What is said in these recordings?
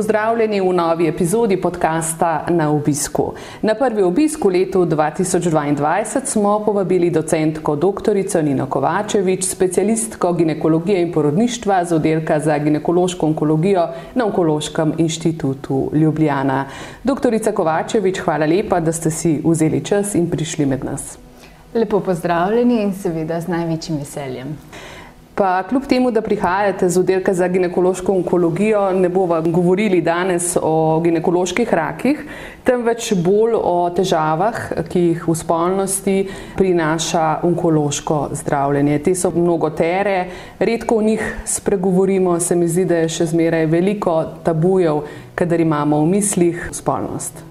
Pozdravljeni v novi epizodi podcasta Na obisku. Na prvi obisk v letu 2022 smo povabili docentko dr. Nino Kovačevič, specialistko ginekologije in porodništva z oddelka za ginekološko onkologijo na Onkološkem inštitutu Ljubljana. Dr. Kovačevič, hvala lepa, da ste si vzeli čas in prišli med nas. Lepo pozdravljeni in seveda z največjim veseljem. Pa kljub temu, da prihajate z oddelka za ginekološko onkologijo, ne bomo govorili danes o ginekoloških rakih, temveč bolj o težavah, ki jih v spolnosti prinaša onkološko zdravljenje. Te so mnogotere, redko o njih spregovorimo, se mi zdi, da je še zmeraj veliko tabujev, kadar imamo v mislih spolnost.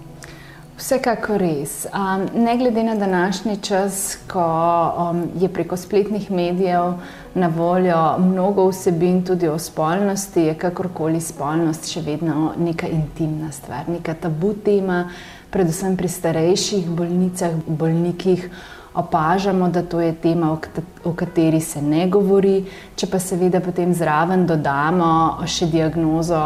Vsekakor res. Um, ne glede na današnji čas, ko um, je preko spletnih medijev na voljo mnogo vsebin tudi o spolnosti, je kakorkoli spolnost še vedno neka intimna stvar, neka tabu tema, predvsem pri starejših bolnicah, bolnikih. Opažamo, da to je tema, o kateri se ne govori. Če pa seveda potem zraven dodamo še diagnozo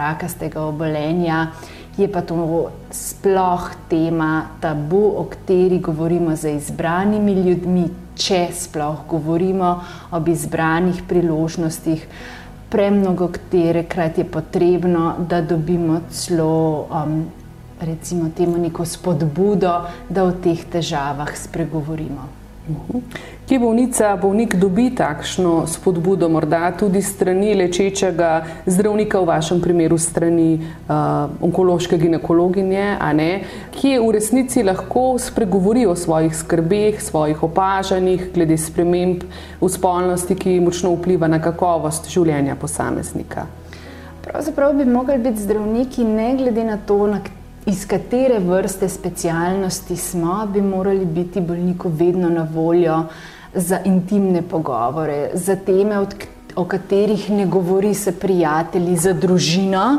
rakastega obolenja, je pa to sploh tema tabu, o kateri govorimo z izbranimi ljudmi, če sploh govorimo ob izbranih priložnostih. Premnogo, katere krat je potrebno, da dobimo celo, um, recimo, temu neko spodbudo, da o teh težavah spregovorimo. Kje bolnica, bolnik dobi takšno spodbudo, morda tudi strani lečečega zdravnika, v vašem primeru strani uh, onkološke ginekologinje, kje v resnici lahko spregovori o svojih skrbeh, svojih opažanjih glede sprememb v spolnosti, ki močno vpliva na kakovost življenja posameznika. Pravzaprav bi mogli biti zdravniki, ne glede na to, na kateri iz katere vrste specialnosti smo, bi morali biti bolniku vedno na voljo za intimne pogovore, za teme, o katerih ne govori s prijatelji, za družino.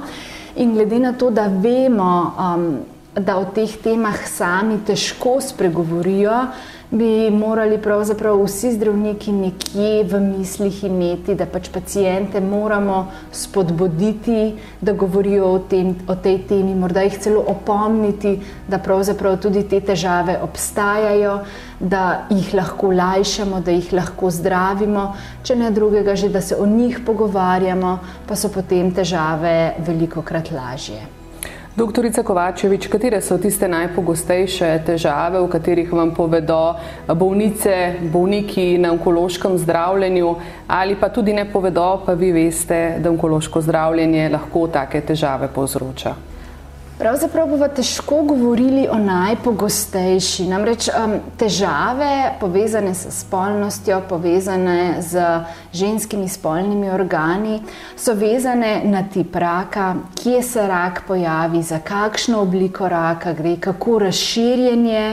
In glede na to, da vemo, um, da o teh temah sami težko spregovorijo, bi morali pravzaprav vsi zdravniki nekje v mislih imeti, da pač pacijente moramo spodbuditi, da govorijo o, tem, o tej temi, morda jih celo opomniti, da pravzaprav tudi te težave obstajajo, da jih lahko lajšamo, da jih lahko zdravimo, če ne drugega, že da se o njih pogovarjamo, pa so potem težave veliko krat lažje. Doktorica Kovačevič, katere so tiste najpogostejše težave, v katerih vam povedo bolnice, bolniki na onkološkem zdravljenju, ali pa tudi ne povedo, pa vi veste, da onkološko zdravljenje lahko take težave povzroča? Pravzaprav bomo težko govorili o najpogostejši. Namreč um, težave, povezane s spolnostjo, povezane z ženskimi spolnimi organi, so vezane na tip raka, kje se rak pojavi, za kakšno obliko raka gre, kako razširjen je.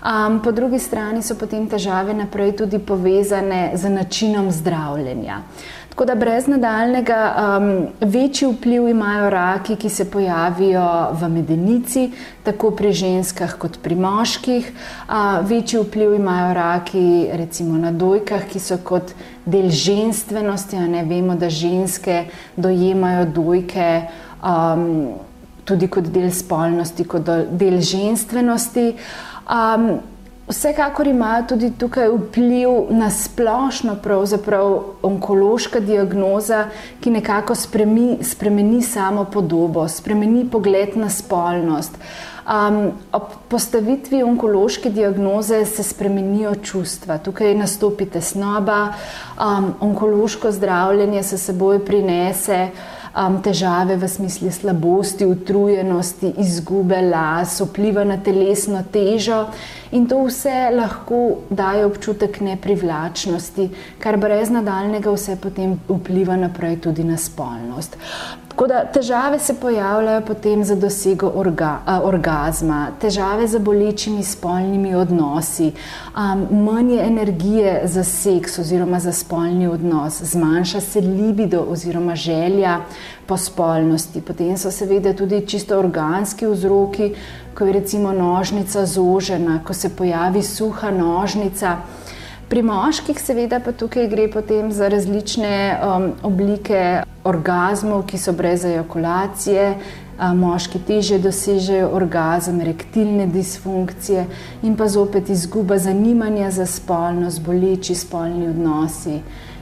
Um, po drugi strani so potem težave naprej tudi povezane z načinom zdravljenja. Tako da brez nadaljnega um, večji vpliv imajo raki, ki se pojavijo v medenici, tako pri ženskah kot pri moških. Uh, večji vpliv imajo raki recimo na dojkah, ki so kot del ženstvenosti. Ne vemo, da ženske dojemajo dojke um, tudi kot del spolnosti, kot del ženstvenosti. Um, Vsekakor imajo tudi tukaj vpliv na splošno onkološka diagnoza, ki nekako spremi, spremeni samo podobo, spremeni pogled na spolnost. Um, ob postavitvi onkološke diagnoze se spremenijo čustva, tukaj nastopi tesnoba, um, onkološko zdravljenje se seboj prinese um, težave v smislu slabosti, utrujenosti, izgube las, vpliva na telesno težo. In to vse lahko daje občutek neprivlačnosti, kar brez nadaljnega vse potem vpliva naprej tudi na spolnost. Tako da težave se pojavljajo potem za dosego orga, a, orgazma, težave z bolečimi spolnimi odnosi, um, manj energije za seks oziroma za spolni odnos, zmanjša se libido oziroma želja po spolnosti. Potem so seveda tudi čisto organski vzroki, ko je recimo nožnica zožena, ko se pojavi suha nožnica. Pri moških, seveda, pa tukaj gre potem za različne um, oblike orgazmov, ki so brez ejakulacije. Moški teže dosežejo orgazem, rektilne disfunkcije in pa zopet izguba zanimanja za spolnost, boleči spolni odnosi.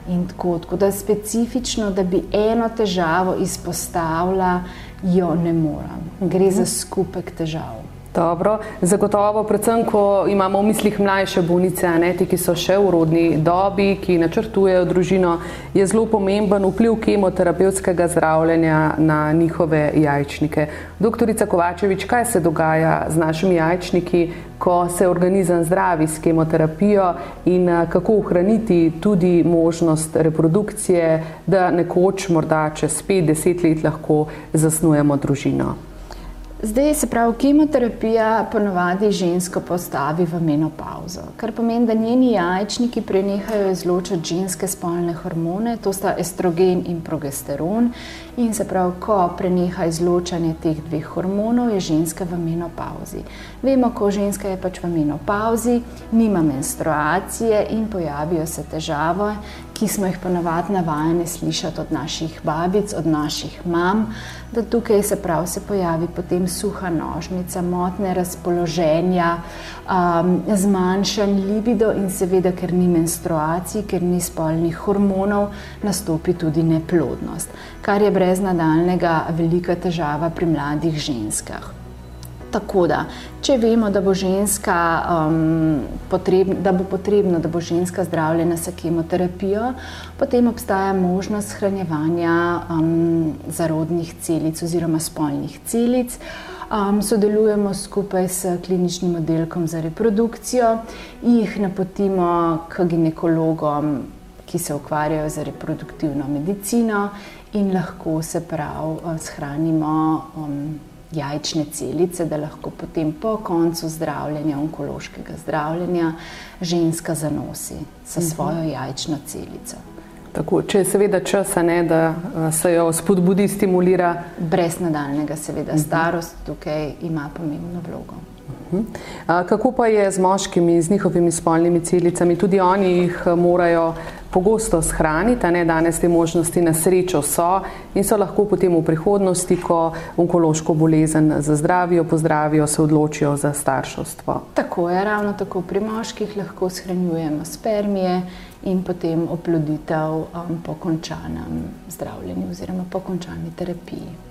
In tako, tako da specifično, da bi eno težavo izpostavila, jo ne morem. Gre za skupek težav. Dobro, zagotovo, predvsem, ko imamo v mislih mlajše bolnice, ne, ti, ki so še v rodni dobi, ki načrtujejo družino, je zelo pomemben vpliv kemoterapevtskega zdravljenja na njihove jajčnike. Doktorica Kovačevič, kaj se dogaja z našimi jajčniki, ko se organizem zdravi s kemoterapijo in kako ohraniti tudi možnost reprodukcije, da nekoč, morda čez 5-10 let, lahko zasnujemo družino? Zdaj se pravi, kemoterapija ponovadi žensko postavi v menopauzo, kar pomeni, da njeni jajčniki prenehajo izločati ženske spolne hormone, to sta estrogen in progesteron. In se pravi, ko preneha izločanje teh dveh hormonov, je ženska v menopauzi. Vemo, ko ženska je pač v menopauzi, nima menstruacije in pojavijo se težave, ki smo jih ponovadi navajeni slišati od naših babic, od naših mam, da tukaj se prav se pojavi potem suha nožnica, motne razpoloženja, um, zmanjšan libido in seveda, ker ni menstruacij, ker ni spolnih hormonov, nastopi tudi neplodnost, kar je brez nadaljnega velika težava pri mladih ženskah. Tako da, če vemo, da bo, ženska, um, potreb, da bo potrebno, da bo ženska zdravljena s kemoterapijo, potem obstaja možnost shranjevanja um, zarodnih celic oziroma spolnih celic. Um, sodelujemo skupaj s kliničnim oddelkom za reprodukcijo jih napotimo k ginekologom, ki se ukvarjajo z reproduktivno medicino, in lahko se prav uh, shranimo. Um, jajčne celice, da lahko potem po koncu zdravljenja, onkološkega zdravljenja, ženska zanosi sa mhm. svojo jajčno celico. Tako, če je seveda čas, ne, da se jo spodbudi, stimulira. Brez nadaljnega, seveda, mhm. starost tukaj ima pomembno vlogo. Mhm. Kako pa je z moškimi, z njihovimi spolnimi celicami? Tudi oni jih morajo pogosto shraniti, ne danes te možnosti na srečo so in so lahko potem v prihodnosti, ko onkološko bolezen zazdravijo, pozdravijo, se odločijo za starševstvo. Tako je, ravno tako pri moških lahko shranjujemo spermije in potem oploditev um, po končanem zdravljenju oziroma po končani terapiji.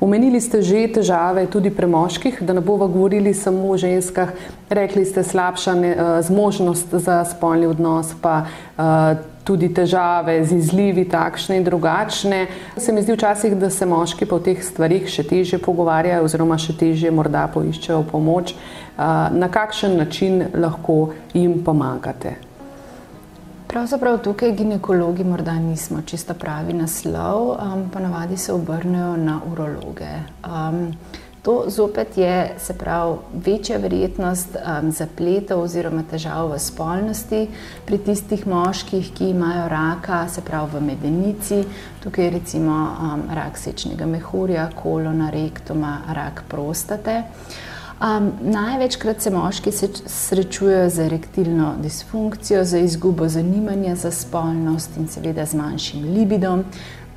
Umenili mhm. ste že težave tudi pri moških, da ne bomo govorili samo o ženskah. Rekli ste slabša ne, uh, zmožnost za spolni odnos, pa uh, tudi težave z izlivi, takšne in drugačne. Se mi zdi včasih, da se moški po teh stvarih še teže pogovarjajo, oziroma še teže morda poiščejo pomoč. Uh, na kakšen način lahko jim pomagate? Pravzaprav tukaj ginekologi morda nismo čisto pravi naslov, um, ponavadi se obrnejo na urologe. Um, to zopet je, se pravi, večja verjetnost um, zapletov oziroma težav v spolnosti pri tistih moških, ki imajo raka, se pravi v medenici, tukaj recimo um, rak sečnega mehurja, kolona, rektoma, rak prostate. Um, največkrat se moški srečujejo z erektilno disfunkcijo, z izgubo zanimanja za spolnost in seveda z manjšim libidom.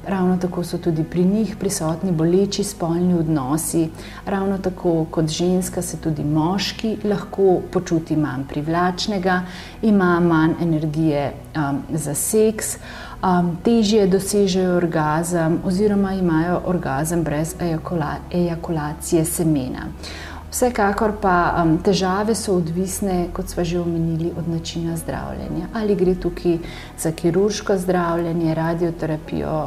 Ravno tako so tudi pri njih prisotni boleči spolni odnosi, ravno tako kot ženska se tudi moški lahko počuti manj privlačnega, ima manj energije um, za seks, um, težje dosežejo orgazem oziroma imajo orgazem brez ejakula ejakulacije semena. Vsekakor pa um, težave so odvisne, kot smo že omenili, od načina zdravljenja. Ali gre tukaj za kirurško zdravljenje, radioterapijo,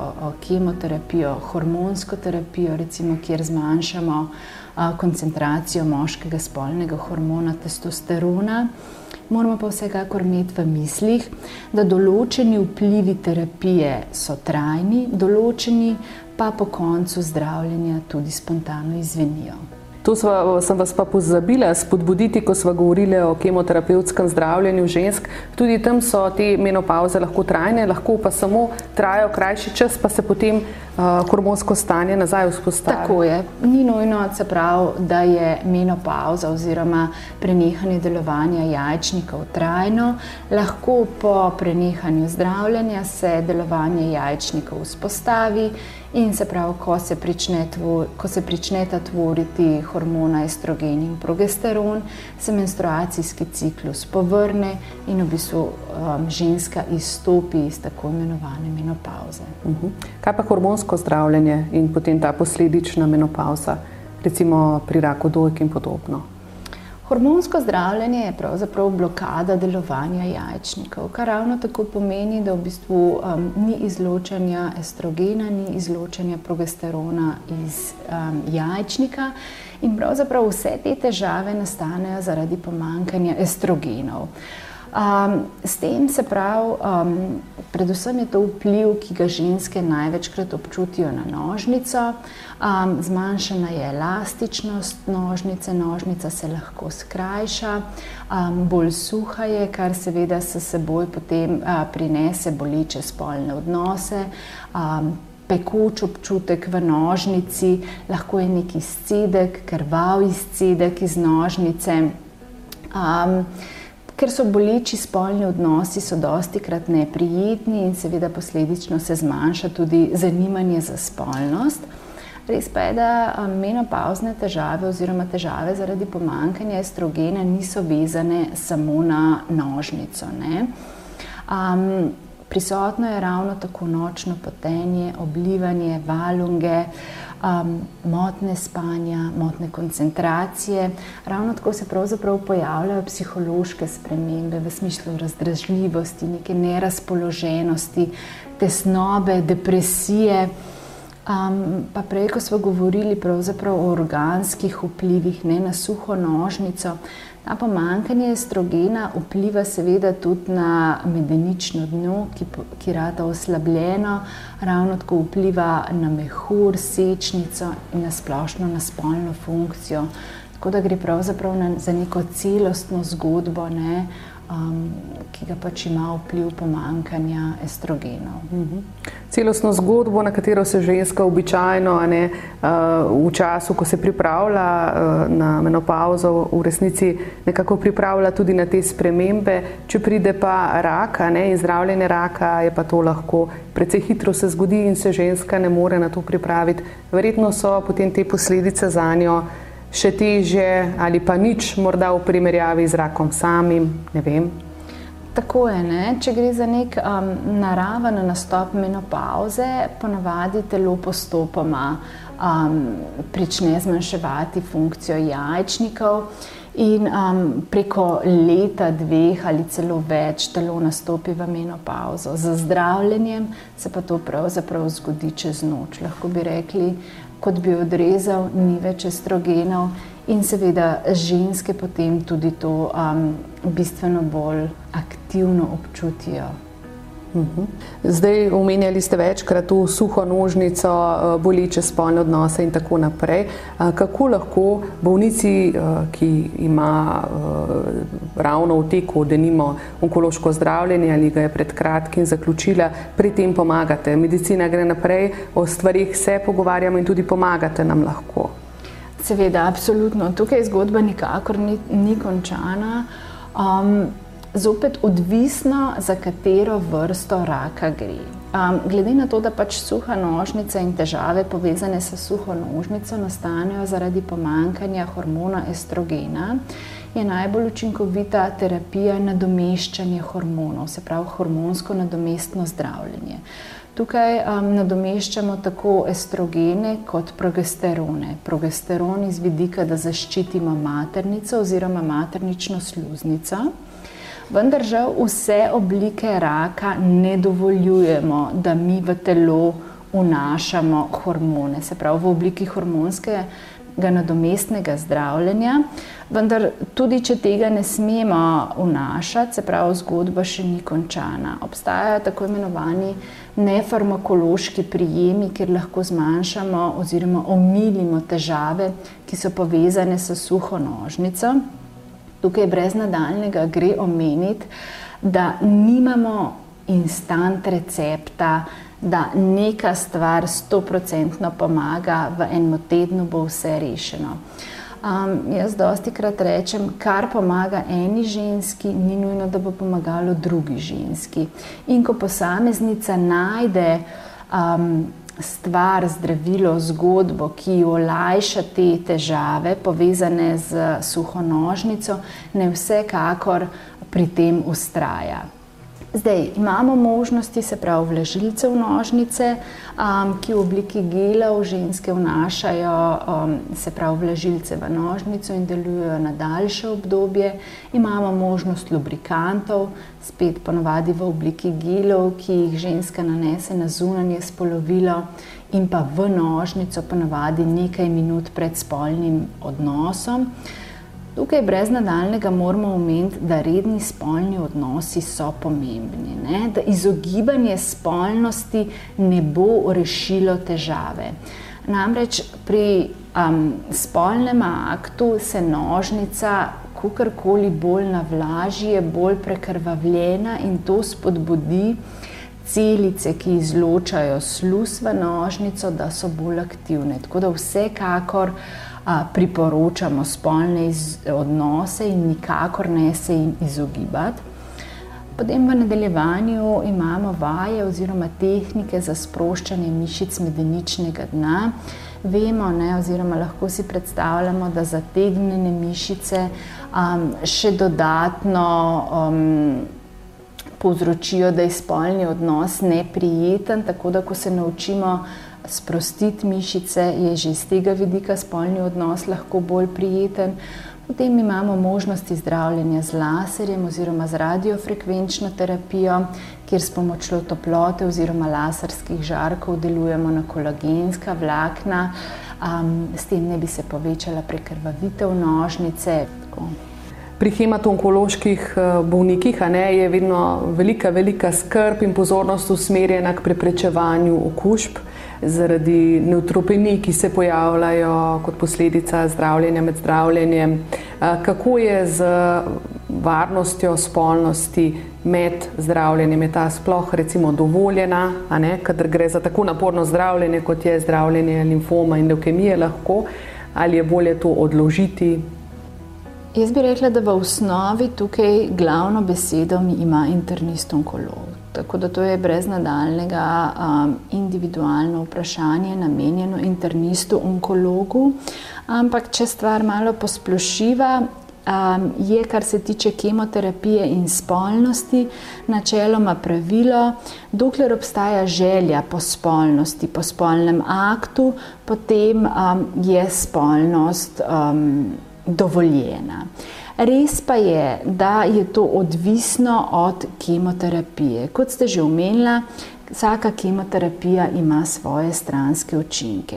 kemoterapijo, hormonsko terapijo, recimo, kjer zmanjšamo uh, koncentracijo moškega spolnega hormona testosterona. Moramo pa vsekakor imeti v mislih, da določeni vplivi terapije so trajni, določeni pa po koncu zdravljenja tudi spontano izvenijo. To sva, sem vas pa pozabila spodbuditi, ko smo govorili o kemoterapevtskem zdravljenju žensk. Tudi tam so te menopauze lahko trajne, lahko pa samo trajajo krajši čas, pa se potem uh, hormonsko stanje nazaj vzpostavi. Tako je. Ni nujno, se pravi, da je menopauza oziroma prenehanje delovanja jajčnikov trajno. Lahko po prenehanju zdravljenja se delovanje jajčnikov vzpostavi in se pravi, ko se, prične tvor, ko se pričneta tvoriti hormona estrogen in progesteron, se menstruacijski ciklus povrne in v bistvu um, ženska izstopi iz tako imenovane menopauze. Uh mhm. -huh. Kaj pa hormonsko zdravljenje in potem ta posledična menopauza, recimo pri raku dojk in podobno? Hormonsko zdravljenje je pravzaprav blokada delovanja jajčnikov, kar ravno tako pomeni, da v bistvu um, ni izločanja estrogena, ni izločanja progesterona iz um, jajčnika in pravzaprav vse te težave nastanejo zaradi pomankanja estrogenov. Um, s tem se pravi, um, predvsem je to vpliv, ki ga ženske največkrat občutijo na nožnico. Um, zmanjšana je elastičnost nožnice, nožnica se lahko skrajša, um, bolj suha je, kar seveda se seboj potem uh, prinese boleče spolne odnose. Um, Pekoč občutek v nožnici, lahko je neki izcedek, krvav izcedek iz nožnice. Um, Ker so boleči spolni odnosi, so dosti krat neprijetni in seveda posledično se zmanjša tudi zanimanje za spolnost. Res pa je, da menopauzne težave oziroma težave zaradi pomankanja estrogena niso vezane samo na nožnico. Um, prisotno je ravno tako nočno potenje, oblivanje, valunge um, motne spanja, motne koncentracije. Ravno tako se pravzaprav pojavljajo psihološke spremembe v smislu razdražljivosti, neke nerazpoloženosti, tesnobe, depresije. Um, pa prej, ko smo govorili o organskih vplivih, ne na suho nožnico, Ta pomankanje estrogena vpliva seveda tudi na medenično dno, ki, ki rada oslabljeno, ravno tako vpliva na mehur, sečnico in na splošno na spolno funkcijo. Tako da gre pravzaprav na, za neko celostno zgodbo. Ne, um, ki ga pač ima vpliv pomankanja estrogenov. Uh mhm. -huh. Celostno zgodbo, na katero se ženska običajno ne, uh, v času, ko se pripravlja uh, na menopauzo, v resnici nekako pripravlja tudi na te spremembe. Če pride pa rak ne, in zdravljenje raka, je pa to lahko precej hitro se zgodi in se ženska ne more na to pripraviti. Verjetno so potem te posledice za njo še teže ali pa nič, morda v primerjavi z rakom samim. Tako je, ne? če gre za nek um, naraven nastop menopauze, ponavadi telo postopoma um, prične zmanjševati funkcijo jajčnikov. In um, preko leta, dveh ali celo več telo nastopi v menopauzo. Z zdravljenjem se pa to pravzaprav zgodi čez noč. Lahko bi rekli, kot bi odrezal, ni več estrogenov, in seveda ženske potem tudi to um, bistveno bolj aktivno občutijo. Mhm. Zdaj, omenjali ste večkrat to suho nožnico, uh, boleče spolne odnose in tako naprej. Kako lahko bolnici, uh, ki ima ravno v teku, da nima onkološko zdravljenje ali ga je pred kratkim zaključila, pri tem pomagate? Medicina gre naprej, o stvarih se pogovarjamo in tudi pomagate nam lahko. Seveda, absolutno. Tukaj zgodba nikakor ni, ni končana. Um, zopet odvisno, za katero vrsto raka gre. Um, glede na to, da pač suha nožnica in težave povezane s suho nožnico nastanejo zaradi pomankanja hormona estrogena, je najbolj učinkovita terapija nadomeščanje hormonov, se pravi hormonsko nadomestno zdravljenje. tukaj um, nadomeščamo tako estrogene kot progesterone. Progesteron iz vidika, da zaščitimo maternico oziroma maternično sluznico. Vendar žal vse oblike raka ne dovoljujemo, da mi v telo vnašamo hormone, se pravi v obliki hormonskega nadomestnega zdravljenja. Vendar tudi, če tega ne smemo vnašati, se pravi, zgodba še ni končana. Obstajajo tako imenovani nefarmakološki prijemi, kjer lahko zmanjšamo oziroma omilimo težave, ki so povezane s suho nožnico. Tukaj brez nadaljnega gre omeniti, da nimamo instant recepta, da neka stvar stoprocentno pomaga, v enem tednu bo vse rešeno. Um, jaz dosti krat rečem, kar pomaga eni ženski, ni nujno, da bo pomagalo drugi ženski. In ko posameznica najde um, stvar, zdravilo, zgodbo, ki olajša te težave, povezane z suho nožnico, ne vsekakor pri tem ustraja. Zdaj imamo možnosti, se pravi, vlažilcev nožnice, um, ki v obliki gelov ženske vnašajo, um, se pravi, vlažilce v nožnico in delujejo na daljše obdobje. Imamo možnost lubrikantov, spet ponovadi v obliki gelov, ki jih ženska nanese na zunanje spolovilo in pa v nožnico, ponovadi nekaj minut pred spolnim odnosom. Tukaj brez nadaljnega moramo omeniti, da redni spolni odnosi so pomembni, ne? da izogibanje spolnosti ne bo rešilo težave. Namreč pri um, spolnem aktu se nožnica kakorkoli bolj navlaži, je bolj prekrvavljena in to spodbudi celice, ki izločajo sluz v nožnico, da so bolj aktivne. Tako da vsekakor priporočamo spolne odnose in nikakor ne se jim izogibati. Potem v nadaljevanju imamo vaje oziroma tehnike za sproščanje mišic medeničnega dna. Vemo, ne, oziroma lahko si predstavljamo, da zategnjene mišice um, še dodatno um, povzročijo, da je spolni odnos neprijeten, tako da ko se naučimo sprostiti mišice, je že iz tega vidika spolni odnos lahko bolj prijeten. Potem imamo možnosti zdravljenja z laserjem oziroma z radiofrekvenčno terapijo, kjer s pomočjo toplote oziroma laserskih žarkov delujemo na kolagenska vlakna, um, s tem ne bi se povečala prekrvavitev nožnice. Tako. Pri hematonkoloških eh, bolnikih ne, je vedno velika, velika skrb in pozornost usmerjena k preprečevanju okužb zaradi neutropenij, ki se pojavljajo kot posledica zdravljenja med zdravljenjem. Kako je z varnostjo spolnosti med zdravljenjem? Je ta sploh recimo dovoljena, kadar gre za tako naporno zdravljenje, kot je zdravljenje limfoma in leukemije lahko, ali je bolje to odložiti? Jaz bi rekla, da v osnovi tukaj glavno besedo ima internist onkolog. Tako da to je brez nadaljnega um, individualno vprašanje, namenjeno internistu, onkologu. Ampak, če stvar malo posplošiva, um, je, kar se tiče kemoterapije in spolnosti, načeloma pravilo, dokler obstaja želja po spolnosti, po spolnem aktu, potem um, je spolnost um, dovoljena. Res pa je, da je to odvisno od kemoterapije. Kot ste že omenili, vsaka kemoterapija ima svoje stranske učinke.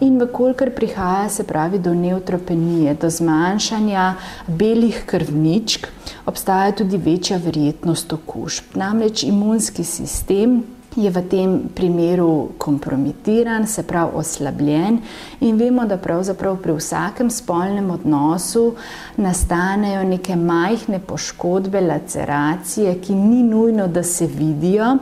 In vkolikor prihaja se pravi do neutropenije, do zmanjšanja belih krvničk, obstaja tudi večja verjetnost okužb. Namreč imunski sistem je v tem primeru kompromitiran, se pravi oslabljen, in vemo, da pravzaprav pri vsakem spolnem odnosu nastanejo neke majhne poškodbe, laceracije, ki ni nujno, da se vidijo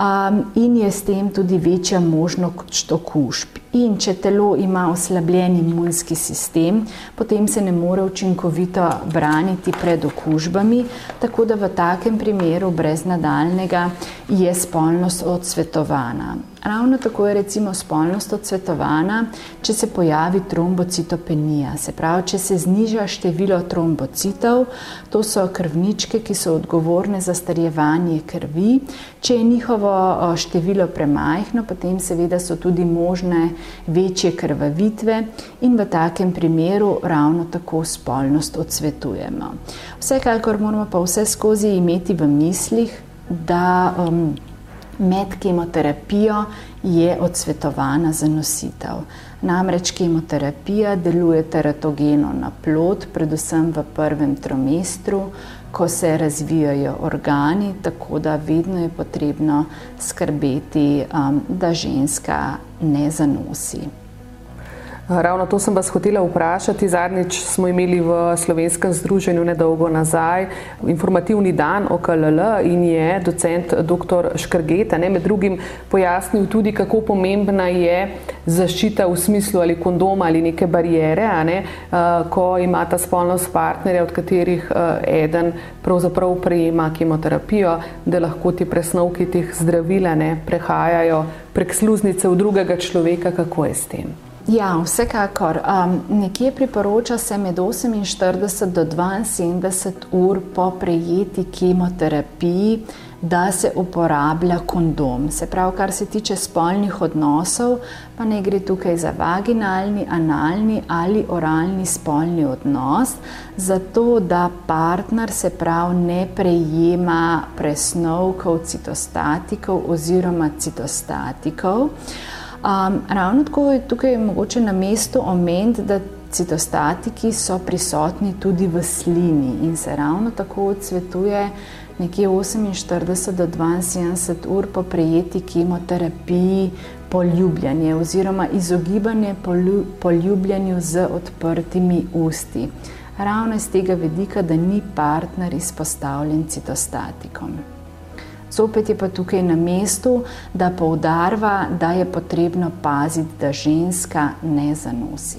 um, in je s tem tudi večja možnost okužb. In če telo ima oslabljen imunski sistem, potem se ne more učinkovito braniti pred okužbami, tako da v takem primeru brez nadaljnega je spolnost odsvetovana. Ravno tako je recimo spolnost odsvetovana, če se pojavi trombocitopenija, se pravi, če se zniža število trombocitov, to so krvničke, ki so odgovorne za starjevanje krvi, če je njihovo število premajhno, potem seveda so tudi možne večje krvavitve in v takem primeru ravno tako spolnost odsvetujemo. Vsekakor moramo pa vse skozi imeti v mislih, da um, med kemoterapijo je odsvetovana za nositev. Namreč kemoterapija deluje teratogeno na plod, predvsem v prvem trimestru, ko se razvijajo organi, tako da vedno je potrebno skrbeti, um, da ženska ne zanosi. Ravno to sem vas hotela vprašati. Zadnjič smo imeli v slovenskem združenju nedolgo nazaj informativni dan o KLL in je docent dr. Škrgeta ne, med drugim pojasnil tudi, kako pomembna je zaščita v smislu ali kondoma ali neke barijere, ne, ko imata spolnost partnerja, od katerih eden pravzaprav prejema kemoterapijo, da lahko ti presnovki teh zdravila ne prehajajo prek sluznice v drugega človeka, kako je s tem. Ja, vsekakor. Um, nekje priporoča se med 48 do 72 ur po prejeti kemoterapiji, da se uporablja kondom. Se pravi, kar se tiče spolnih odnosov, pa ne gre tukaj za vaginalni, analni ali oralni spolni odnos, zato da partner se prav ne prejema presnovkov, citostatikov oziroma citostatikov. Um, ravno tako je tukaj mogoče na mestu omeniti, da citostatiki so prisotni tudi v slini in se ravno tako odsvetuje nekje 48 do 72 ur po prejeti kemoterapiji poljubljanje oziroma izogibanje poljubljanju z odprtimi usti. Ravno iz tega vidika, da ni partner izpostavljen citostatikom. Zopet je pa tukaj na mestu, da poudarva, da je potrebno paziti, da ženska ne zanosi.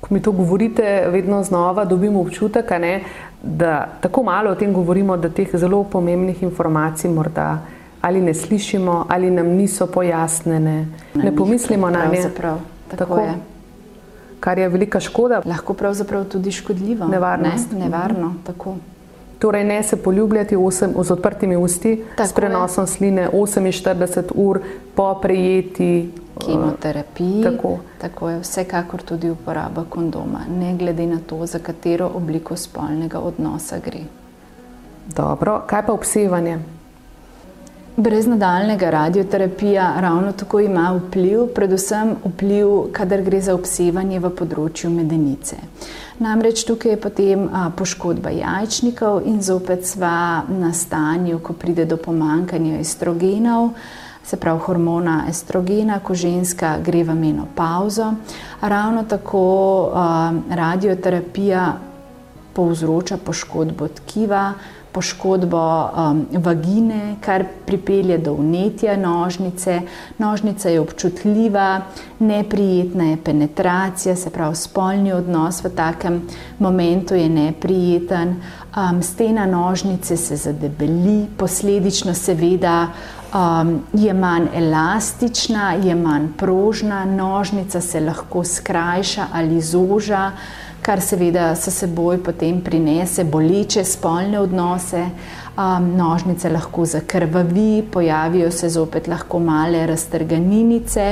Ko mi to govorite, vedno znova dobimo občutek, ne, da tako malo o tem govorimo, da teh zelo pomembnih informacij morda ali ne slišimo, ali nam niso pojasnjene. Ne, ne pomislimo na nje. Tako, tako je. Kar je velika škoda. Lahko pravzaprav tudi škodljivo. Nevarnost. Ne? Nevarno, mhm. tako. Torej, ne se poljubljati osem, z odprtimi usti, Tako s prenosom je. sline 48 ur po prejeti kemoterapiji. Tako. Tako je vsekakor tudi uporaba kondoma, ne glede na to, za katero obliko spolnega odnosa gre. Dobro, kaj pa obsevanje? Brez nadaljnega radioterapija ravno tako ima vpliv, predvsem vpliv, kadar gre za obsevanje v področju medenice. Namreč tukaj je potem a, poškodba jajčnikov in zopet sva na stanju, ko pride do pomankanja estrogenov, se pravi hormona estrogena, ko ženska gre v menopauzo. Ravno tako a, radioterapija povzroča poškodbo tkiva, poškodbo um, vagine, kar pripelje do vnetja nožnice. Nožnica je občutljiva, neprijetna je penetracija, se pravi, spolni odnos v takem momentu je neprijeten. Um, stena nožnice se zadebeli, posledično seveda. Um, je manj elastična, je manj prožna, nožnica se lahko skrajša ali zoža, kar seveda s seboj potem prinese boleče spolne odnose. Um, nožnice lahko zakrvavi, pojavijo se zopet lahko male raztrganinice,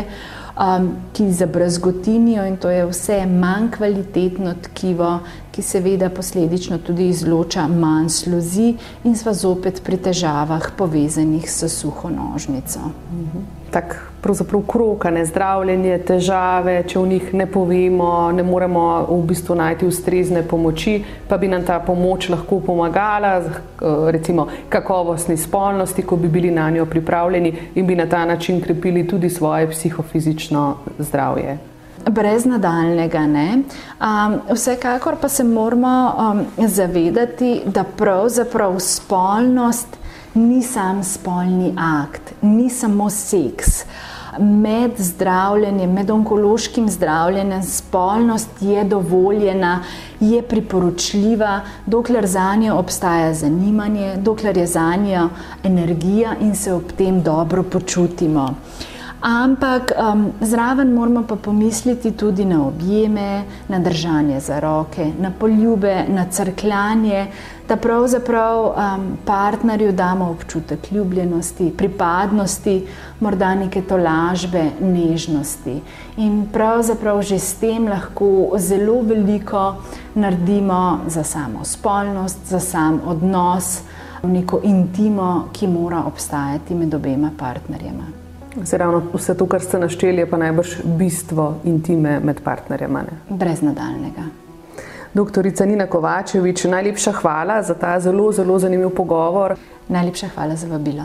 um, ki zabrazgotinijo in to je vse manj kvalitetno tkivo, ki seveda posledično tudi izloča manj sluzi in sva zopet pri težavah povezanih s suho nožnico. Mhm tak pravzaprav krok, ne zdravljenje, težave, če v njih ne povemo, ne moremo v bistvu najti ustrezne pomoči, pa bi nam ta pomoč lahko pomagala, recimo kakovostni spolnosti, ko bi bili na njo pripravljeni in bi na ta način krepili tudi svoje psihofizično zdravje. Brez nadaljnega ne. Um, vsekakor pa se moramo um, zavedati, da pravzaprav spolnost ni sam spolni akt, ni samo seks. Med zdravljenjem, med onkološkim zdravljenjem, spolnost je dovoljena, je priporočljiva, dokler za njo obstaja zanimanje, dokler je za njo energija in se ob tem dobro počutimo. Ampak um, zraven moramo pa pomisliti tudi na objeme, na držanje za roke, na poljube, na crkljanje, da pravzaprav um, partnerju damo občutek ljubljenosti, pripadnosti, morda neke tolažbe, nežnosti. In pravzaprav že s tem lahko zelo veliko naredimo za samo spolnost, za sam odnos, neko intimo, ki mora obstajati med obema partnerjema. Ravno vse to, kar ste našteli, je pa najbrž bistvo intime med partnerjema. Ne? Brez nadaljnega. Doktorica Nina Kovačevič, najlepša hvala za ta zelo, zelo zanimiv pogovor. Najlepša hvala za vabilo.